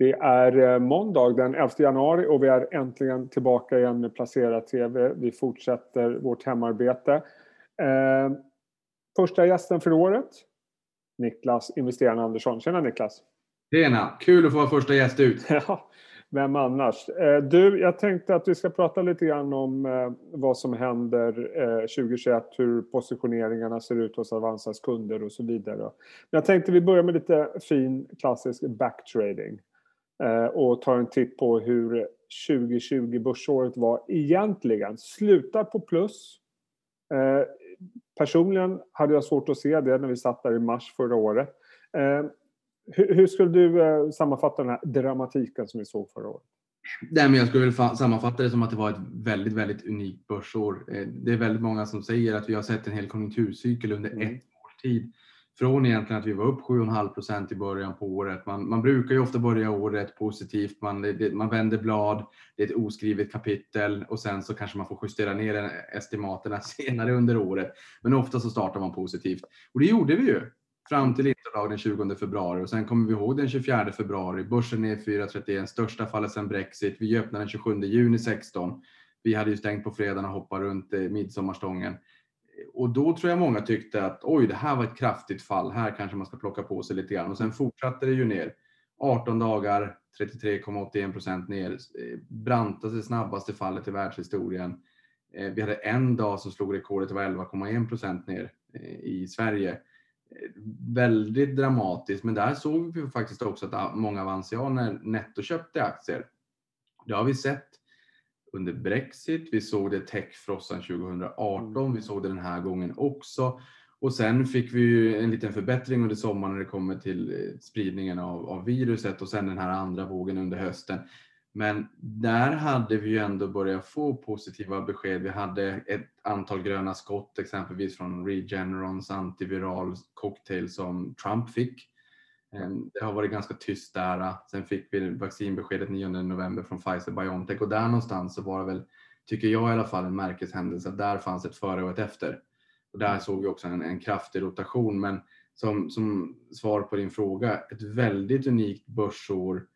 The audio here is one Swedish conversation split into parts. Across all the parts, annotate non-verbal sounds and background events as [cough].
Det är eh, måndag den 11 januari och vi är äntligen tillbaka igen med Placera TV. Vi fortsätter vårt hemarbete. Eh, första gästen för året, Niklas Investeraren Andersson. Tjena Niklas! Tjena! Kul att få vara första gäst ut. [laughs] Ja, vem annars? Eh, du, jag tänkte att vi ska prata lite grann om eh, vad som händer eh, 2021, hur positioneringarna ser ut hos Avanzas kunder och så vidare. Men jag tänkte vi börjar med lite fin klassisk backtrading. Eh, och tar en titt på hur 2020 börsåret var egentligen. Slutar på plus. Eh, personligen hade jag svårt att se det när vi satt där i mars förra året. Eh, hur skulle du sammanfatta den här dramatiken som vi såg förra året? Nej, men jag skulle väl sammanfatta det som att det var ett väldigt, väldigt unikt börsår. Det är väldigt många som säger att vi har sett en hel konjunkturcykel under mm. ett års tid från egentligen att vi var upp 7,5 procent i början på året. Man, man, brukar ju ofta börja året positivt. Man, det, man vänder blad, det är ett oskrivet kapitel och sen så kanske man får justera ner estimaterna [laughs] senare under året. Men ofta så startar man positivt och det gjorde vi ju fram till interdag den 20 februari och sen kommer vi ihåg den 24 februari. Börsen är 4,31, största fallet sedan Brexit. Vi öppnade den 27 juni 16. Vi hade ju stängt på fredagen och hoppade runt eh, midsommarstången och då tror jag många tyckte att oj, det här var ett kraftigt fall. Här kanske man ska plocka på sig lite grann. Och sen fortsatte det ju ner. 18 dagar, 33,81 procent ner. Eh, brantaste, snabbaste fallet i världshistorien. Eh, vi hade en dag som slog rekordet, det var 11,1 procent ner eh, i Sverige. Väldigt dramatiskt, men där såg vi faktiskt också att ah, många avansianer nettoköpte aktier. Det har vi sett under Brexit. Vi såg det techfrossan 2018. Mm. Vi såg det den här gången också. Och sen fick vi ju en liten förbättring under sommaren när det kommer till eh, spridningen av, av viruset och sen den här andra vågen under hösten. Men där hade vi ju ändå börjat få positiva besked. Vi hade ett antal gröna skott exempelvis från Regenerons antiviral cocktail som Trump fick. Ehm, det har varit ganska tyst där. Sen fick vi vaccinbeskedet 9 november från Pfizer Biontech och där någonstans så var det väl, tycker jag i alla fall, en märkeshändelse. Där fanns ett före och ett efter. Och där såg vi också en, en kraftig rotation. Men som, som svar på din fråga, ett väldigt unikt börsår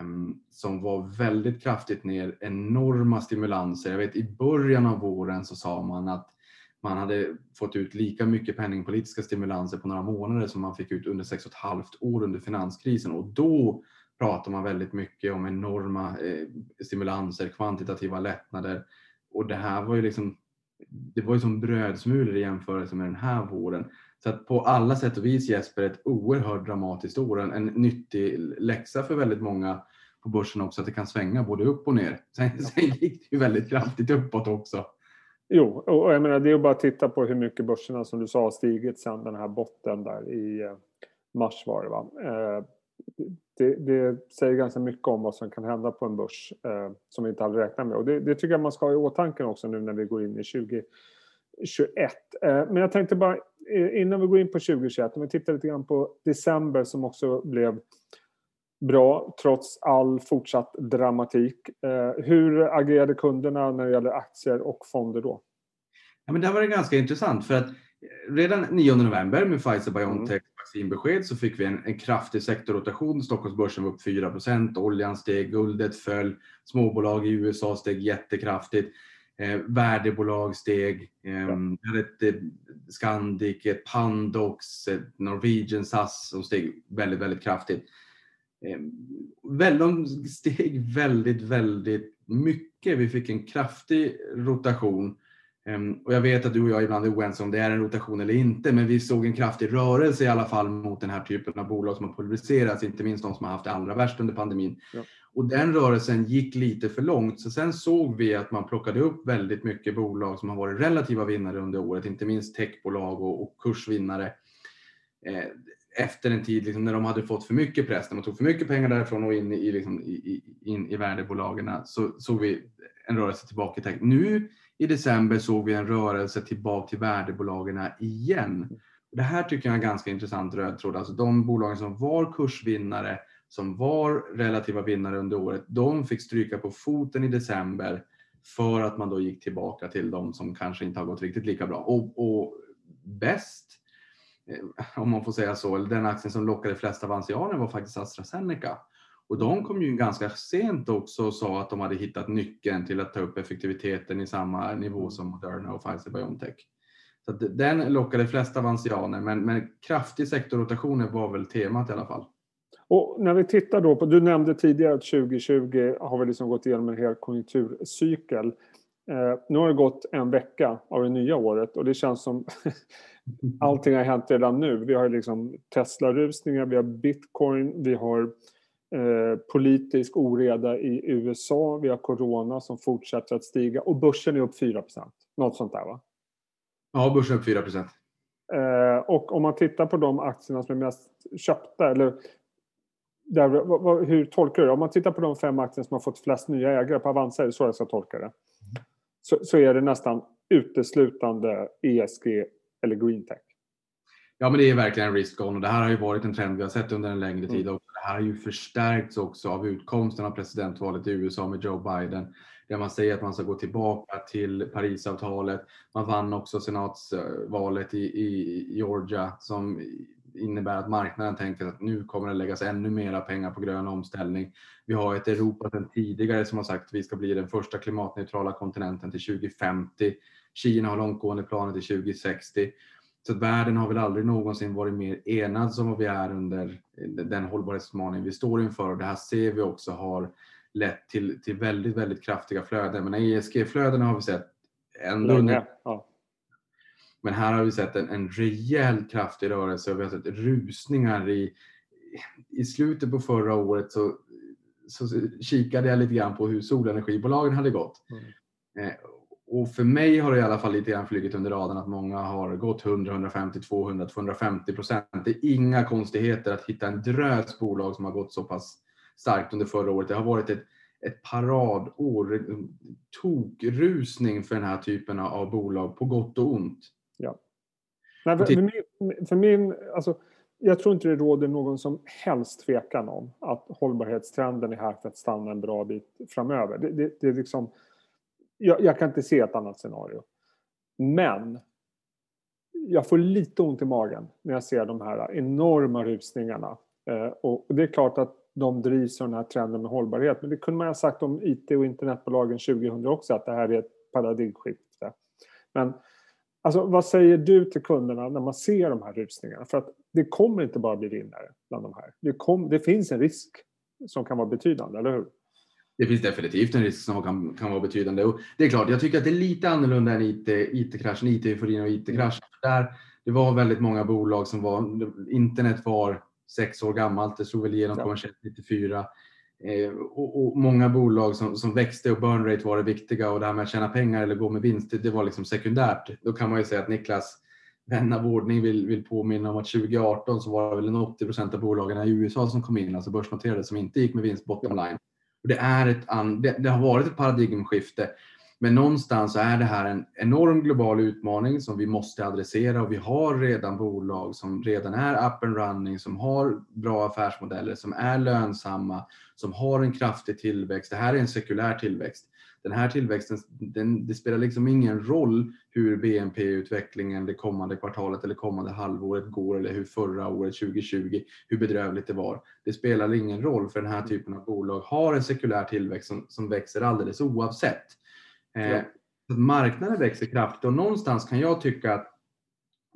um, som var väldigt kraftigt ner, enorma stimulanser. Jag vet i början av våren så sa man att man hade fått ut lika mycket penningpolitiska stimulanser på några månader som man fick ut under sex och ett halvt år under finanskrisen och då pratar man väldigt mycket om enorma eh, stimulanser, kvantitativa lättnader och det här var ju liksom det var ju som brödsmulor i jämförelse med den här våren. Så att på alla sätt och vis Jesper, ett oerhört dramatiskt år. En, en nyttig läxa för väldigt många på börsen också, att det kan svänga både upp och ner. Sen, sen gick det ju väldigt kraftigt uppåt också. Jo, och jag menar det är bara att titta på hur mycket börserna som du sa har stigit sedan den här botten där i eh, mars var det va. Eh, det, det, säger ganska mycket om vad som kan hända på en börs eh, som vi inte hade räknat med. Och det, det, tycker jag man ska ha i åtanke också nu när vi går in i 2021. Eh, men jag tänkte bara innan vi går in på 2021, om vi tittar lite grann på december som också blev bra trots all fortsatt dramatik. Eh, hur agerade kunderna när det gäller aktier och fonder då? Ja, men det var det ganska intressant för att redan 9 november med Pfizer Biontech mm. vaccinbesked så fick vi en, en kraftig sektorrotation. Stockholmsbörsen var upp 4 oljan steg, guldet föll, småbolag i USA steg jättekraftigt. Eh, värdebolag steg. Eh, ja. Hade ett eh, Scandic, ett Pandox, ett Norwegian SAS som steg väldigt, väldigt kraftigt. Eh, de steg väldigt, väldigt mycket. Vi fick en kraftig rotation. Ehm, och jag vet att du och jag ibland är oense om det är en rotation eller inte, men vi såg en kraftig rörelse i alla fall mot den här typen av bolag som har pulveriserats, inte minst de som har haft det allra värst under pandemin. Ja. Och den rörelsen gick lite för långt, så sen såg vi att man plockade upp väldigt mycket bolag som har varit relativa vinnare under året, inte minst techbolag och, och kursvinnare. Eh, efter en tid liksom, när de hade fått för mycket press, när man tog för mycket pengar därifrån och in i, liksom, i, in i värdebolagen så såg vi en rörelse tillbaka i takt. Nu i december såg vi en rörelse tillbaka till värdebolagen igen. Det här tycker jag är en ganska intressant röd tråd. Alltså de bolagen som var kursvinnare, som var relativa vinnare under året, de fick stryka på foten i december för att man då gick tillbaka till de som kanske inte har gått riktigt lika bra. Och, och bäst om man får säga så, eller den aktien som lockade flest avansianer var faktiskt AstraZeneca. Och de kom ju ganska sent också och sa att de hade hittat nyckeln till att ta upp effektiviteten i samma nivå som Moderna och Pfizer-Biontech. Så den lockade flest avansianer, men, men kraftig sektorrotation var väl temat i alla fall. Och när vi tittar då på, du nämnde tidigare att 2020 har vi liksom gått igenom en hel konjunkturcykel. Eh, nu har det gått en vecka av det nya året och det känns som [laughs] allting har hänt redan nu. Vi har liksom Tesla-rusningar, vi har bitcoin, vi har eh, politisk oreda i USA, vi har corona som fortsätter att stiga och börsen är upp 4% Något sånt där va? Ja, börsen är upp 4 eh, Och om man tittar på de aktierna som är mest köpta, eller där, hur tolkar du det? Om man tittar på de fem aktierna som har fått flest nya ägare på Avanza, är det så jag ska tolka det? Så, så är det nästan uteslutande ESG eller green tech. Ja, men det är verkligen en risk on och det här har ju varit en trend vi har sett under en längre tid och det här har ju förstärkts också av utkomsten av presidentvalet i USA med Joe Biden där man säger att man ska gå tillbaka till Parisavtalet. Man vann också senatsvalet i, i Georgia som innebär att marknaden tänker att nu kommer det läggas ännu mera pengar på grön omställning. Vi har ett Europa sedan tidigare som har sagt att vi ska bli den första klimatneutrala kontinenten till 2050. Kina har långtgående planer till 2060. Så att världen har väl aldrig någonsin varit mer enad som vi är under den hållbarhetsutmaning vi står inför. Och det här ser vi också har lett till, till väldigt, väldigt kraftiga flöden. Men ESG-flödena har vi sett ändå under, ja. Men här har vi sett en, en rejält kraftig rörelse och vi har sett rusningar i, i slutet på förra året så, så kikade jag lite grann på hur solenergibolagen hade gått. Mm. Eh, och för mig har det i alla fall lite grann flugit under radarn att många har gått 100, 150, 200, 250 procent. Det är inga konstigheter att hitta en drös bolag som har gått så pass starkt under förra året. Det har varit ett, ett paradår, tokrusning för den här typen av bolag på gott och ont. Nej, för, för, min, för min, alltså, jag tror inte det råder någon som helst tvekan om att hållbarhetstrenden är här för att stanna en bra bit framöver. Det, det, det är liksom, jag, jag, kan inte se ett annat scenario. Men jag får lite ont i magen när jag ser de här enorma rusningarna. Eh, och det är klart att de drivs av den här trenden med hållbarhet. Men det kunde man ha sagt om IT och internetbolagen 2000 också, att det här är ett paradigmskifte. Men alltså, vad säger du till kunderna när man ser de här rusningarna? För att det kommer inte bara bli vinnare bland de här. Det, kom, det finns en risk som kan vara betydande, eller hur? Det finns definitivt en risk som kan, kan vara betydande. Och det är klart, jag tycker att det är lite annorlunda än IT-kraschen, IT IT-euforin och IT-kraschen. Där det var väldigt många bolag som var, internet var sex år gammalt, det slog väl igenom ja. kommersiellt 94. Eh, och, och, många bolag som, som växte och burn rate var det viktiga och det här med att tjäna pengar eller gå med vinst, det, det var liksom sekundärt. Då kan man ju säga att Niklas vän av ordning vill, vill påminna om att 2018 så var det väl en 80 procent av bolagen i USA som kom in, alltså börsnoterade, som inte gick med vinst bottom line. Det, är ett, det, det har varit ett paradigmskifte. Men någonstans är det här en enorm global utmaning som vi måste adressera och vi har redan bolag som redan är up and running, som har bra affärsmodeller, som är lönsamma, som har en kraftig tillväxt. Det här är en sekulär tillväxt. Den här tillväxten, den, det spelar liksom ingen roll hur BNP-utvecklingen det kommande kvartalet eller kommande halvåret går eller hur förra året 2020, hur bedrövligt det var. Det spelar ingen roll för den här typen av bolag har en sekulär tillväxt som, som växer alldeles oavsett. Eh, marknaden växer kraftigt och någonstans kan jag tycka att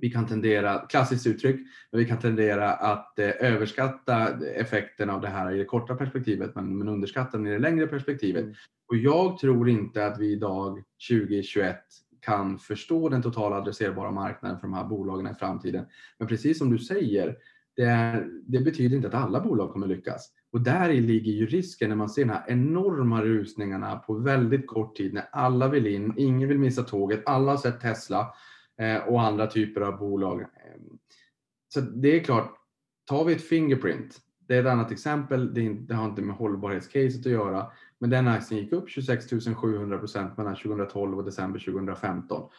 vi kan tendera, klassiskt uttryck, men vi kan tendera att eh, överskatta effekten av det här i det korta perspektivet men, men underskatta den i det längre perspektivet. Mm. Och jag tror inte att vi idag 2021 kan förstå den totala adresserbara marknaden för de här bolagen i framtiden. Men precis som du säger, det, är, det betyder inte att alla bolag kommer lyckas. Och där ligger ju risken när man ser de här enorma rusningarna på väldigt kort tid när alla vill in, ingen vill missa tåget, alla har sett Tesla eh, och andra typer av bolag. Eh, så det är klart, tar vi ett Fingerprint, det är ett annat exempel, det har inte med hållbarhetscaset att göra, men den aktien gick upp 26 700 procent mellan 2012 och december 2015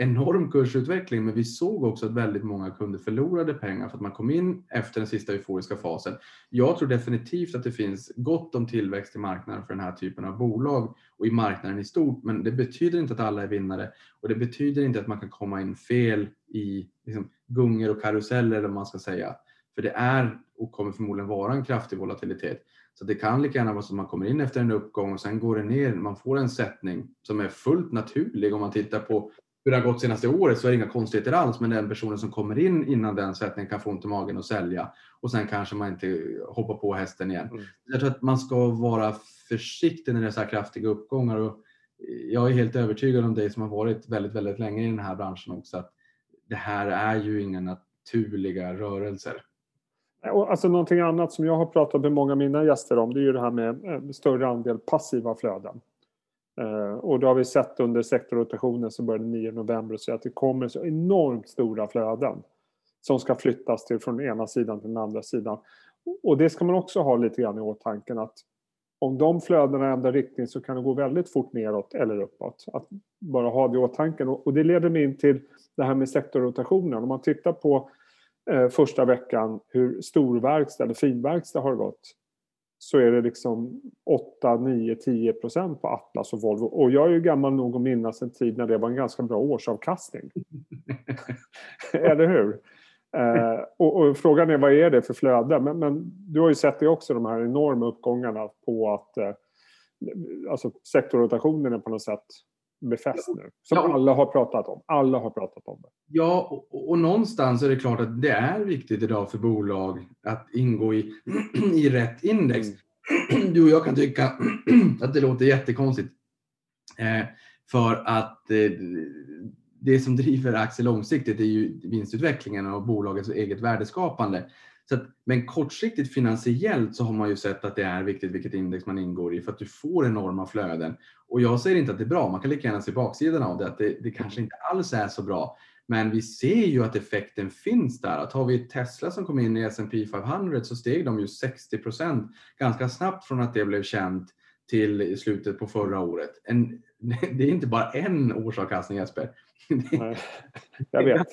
enorm kursutveckling men vi såg också att väldigt många kunder förlorade pengar för att man kom in efter den sista euforiska fasen. Jag tror definitivt att det finns gott om tillväxt i marknaden för den här typen av bolag och i marknaden i stort men det betyder inte att alla är vinnare och det betyder inte att man kan komma in fel i liksom, gungor och karuseller eller vad man ska säga. För det är och kommer förmodligen vara en kraftig volatilitet. Så det kan lika gärna vara så att man kommer in efter en uppgång och sen går det ner. Man får en sättning som är fullt naturlig om man tittar på hur det har gått senaste året så är det inga konstigheter alls. Men den personen som kommer in innan den sättningen kan få ont i magen och sälja och sen kanske man inte hoppar på hästen igen. Mm. Jag tror att man ska vara försiktig när det är så här kraftiga uppgångar. Och jag är helt övertygad om dig som har varit väldigt, väldigt länge i den här branschen också att det här är ju inga naturliga rörelser. Alltså någonting annat som jag har pratat med många av mina gäster om det är ju det här med eh, större andel passiva flöden. Eh, och då har vi sett under sektorrotationen som började 9 november så att det kommer så enormt stora flöden som ska flyttas till från ena sidan till den andra sidan. Och det ska man också ha lite grann i åtanke att om de flödena ändrar riktning så kan det gå väldigt fort neråt eller uppåt. Att bara ha det i åtanke. Och det leder mig in till det här med sektorrotationen. Om man tittar på eh, första veckan hur storverkstad eller finverkstad har gått så är det liksom 8, 9, 10 procent på Atlas och Volvo. Och jag är ju gammal nog att minnas en tid när det var en ganska bra årsavkastning. [laughs] Eller hur? Eh, och, och, frågan är vad är det för flöde? Men, men, du har ju sett det också, de här enorma uppgångarna på att eh, alltså sektorrotationen är på något sätt befäst nu. Som ja. alla har pratat om. Alla har pratat om det. Ja, och, och, någonstans är det klart att det är viktigt idag för bolag att ingå i, [clears throat] i rätt index. Mm. [clears throat] Du och jag kan tycka [clears throat] att det låter jättekonstigt. Eh, för att eh, det som driver aktier långsiktigt är ju vinstutvecklingen och bolagets eget värdeskapande. Så att, men kortsiktigt finansiellt så har man ju sett att det är viktigt vilket index man ingår i för att du får enorma flöden. Och jag säger inte att det är bra, man kan lika gärna se baksidan av det, att det, det kanske inte alls är så bra. Men vi ser ju att effekten finns där. Att har vi Tesla som kom in i S&P 500 så steg de ju 60% ganska snabbt från att det blev känt till slutet på förra året. En, [laughs] det är inte bara en årsavkastning Jesper. [laughs] Nej, jag vet.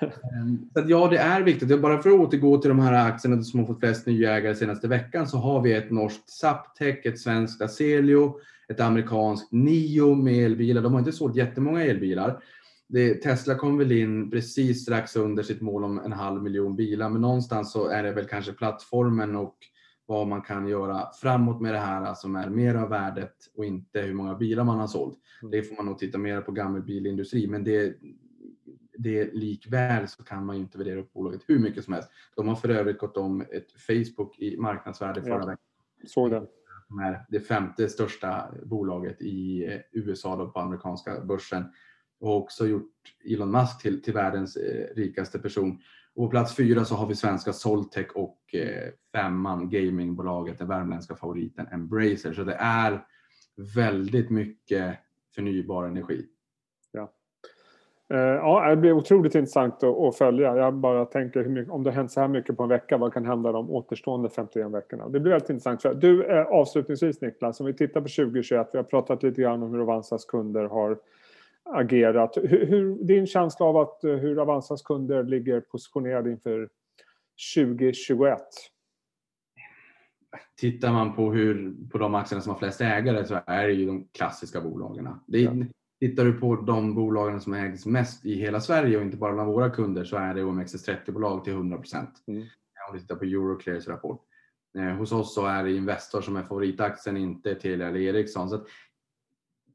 Ehm, så ja, det är viktigt. Bara för att återgå till de här aktierna som har fått flest nya ägare senaste veckan så har vi ett norskt Zaptec, ett svenskt Aselio, ett amerikanskt Nio med elbilar. De har inte sålt jättemånga elbilar. Tesla kom väl in precis strax under sitt mål om en halv miljon bilar, men någonstans så är det väl kanske plattformen och vad man kan göra framåt med det här som är mer av värdet och inte hur många bilar man har sålt. Mm. Det får man nog titta mer på gammelbilindustri, men det, det likväl så kan man ju inte värdera upp bolaget hur mycket som helst. De har för övrigt gått om ett Facebook i marknadsvärde förra ja, veckan. Såg det. Det femte största bolaget i USA då på amerikanska börsen och också gjort Elon Musk till, till världens eh, rikaste person. Och på plats fyra så har vi svenska Soltech och eh, femman gamingbolaget, den värmländska favoriten Embracer. Så det är väldigt mycket förnybar energi. Ja. Eh, ja, det blir otroligt intressant att, följa. Jag bara tänker hur mycket, om det har hänt så här mycket på en vecka, vad kan hända de återstående 51 veckorna? Det blir väldigt intressant. Du, eh, avslutningsvis Niklas, om vi tittar på 2021, vi har pratat lite grann om hur Avanzas kunder har agerat. Hur, hur, din känsla av att eh, hur Avanzas kunder ligger positionerade inför 2021? Tittar man på, hur, på de aktierna som har flest ägare så är det ju de klassiska bolagen. Det. Tittar du på de bolagen som ägs mest i hela Sverige och inte bara bland våra kunder så är det OMXS30-bolag till 100 procent. Mm. Om du tittar på Euroclears rapport. Eh, hos oss så är det Investor som är favoritaktien, inte Telia eller Ericsson. Så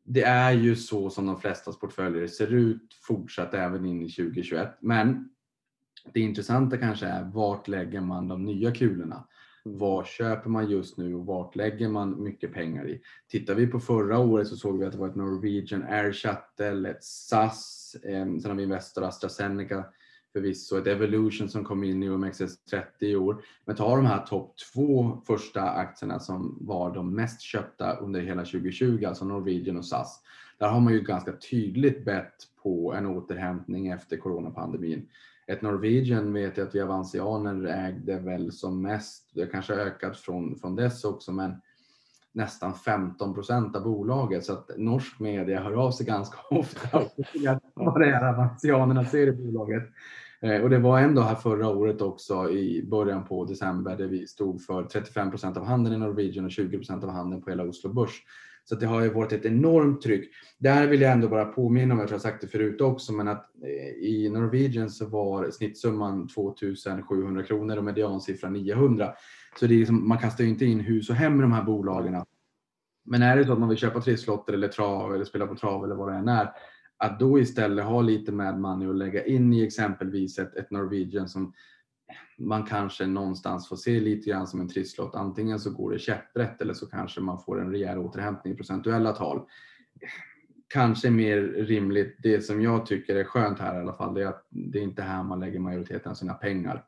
det är ju så som de flestas portföljer ser ut fortsatt även in i 2021. Men det intressanta kanske är vart lägger man de nya kulorna? Mm. Vad köper man just nu och vart lägger man mycket pengar i? Tittar vi på förra året så såg vi att det var ett Norwegian Air Shuttle, ett SAS, eh, sen har vi Investor AstraZeneca förvisso, ett Evolution som kom in i OMXS30 i år. Men ta de här topp två första aktierna som var de mest köpta under hela 2020, alltså Norwegian och SAS. Där har man ju ganska tydligt bett på en återhämtning efter coronapandemin. Ett Norwegian vet jag att vi avansianer ägde väl som mest, det kanske har ökat från, från dess också, men nästan 15 procent av bolaget. Så att norsk media hör av sig ganska [laughs] ofta och vad det är avansianerna ser i bolaget. Eh, och det var ändå här förra året också i början på december där vi stod för 35 procent av handeln i Norwegian och 20 procent av handeln på hela Oslo Börs. Så det har ju varit ett enormt tryck. Där vill jag ändå bara påminna om, jag tror jag sagt det förut också, men att eh, i Norwegian så var snittsumman 2700 kronor och mediansiffran 900. Så det är liksom, man kastar ju inte in hus och hem i de här bolagen. Men är det så att man vill köpa trisslotter eller trav eller spela på trav eller vad det än är, att då istället ha lite med money och lägga in i exempelvis ett, ett Norwegian som man kanske någonstans får se lite grann som en trisslott. Antingen så går det käpprätt eller så kanske man får en rejäl återhämtning i procentuella tal. Kanske mer rimligt, det som jag tycker är skönt här i alla fall, det är att det är inte här man lägger majoriteten av sina pengar.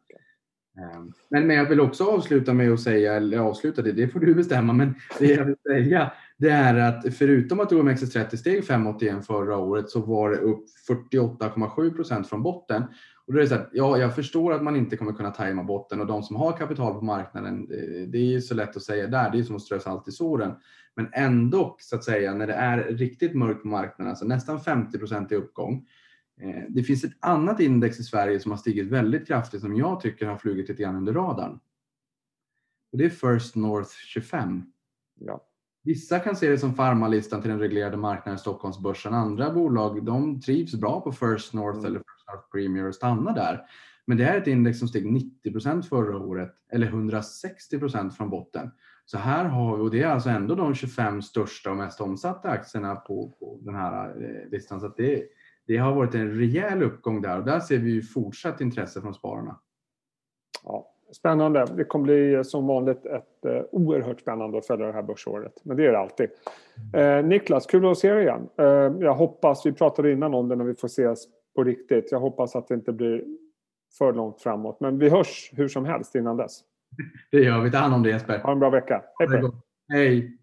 Ehm, men, men jag vill också avsluta med att säga, eller avsluta det, det får du bestämma, men det jag vill säga det är att förutom att OMXS30 steg 5,81 förra året så var det upp 48,7 procent från botten. Och då är det så att, ja, jag förstår att man inte kommer kunna tajma botten och de som har kapital på marknaden, eh, det är ju så lätt att säga där, det är som att strö salt i såren. Men ändå så att säga när det är riktigt mörkt på marknaden, alltså nästan 50 procent i uppgång, Eh, det finns ett annat index i Sverige som har stigit väldigt kraftigt som jag tycker har flugit lite grann under radarn. Och det är First North 25. Ja. Vissa kan se det som farmarlistan till den reglerade marknaden Stockholmsbörsen. Andra bolag de trivs bra på First North mm. eller North Premier och stannar där. Men det är ett index som steg 90% förra året eller 160% från botten. Så här har vi, och det är alltså ändå de 25 största och mest omsatta aktierna på, på den här eh, listan. Så det, det har varit en rejäl uppgång där och där ser vi fortsatt intresse från spararna. Ja, spännande. Det kommer bli som vanligt ett eh, oerhört spännande att följa det här börsåret. Men det är det alltid. Eh, Niklas, kul att se dig igen. Eh, jag hoppas, vi pratade innan om det när vi får ses på riktigt. Jag hoppas att det inte blir för långt framåt. Men vi hörs hur som helst innan dess. Det gör vi. Ta hand om det Jesper. Ha en bra vecka. Hej på Hej.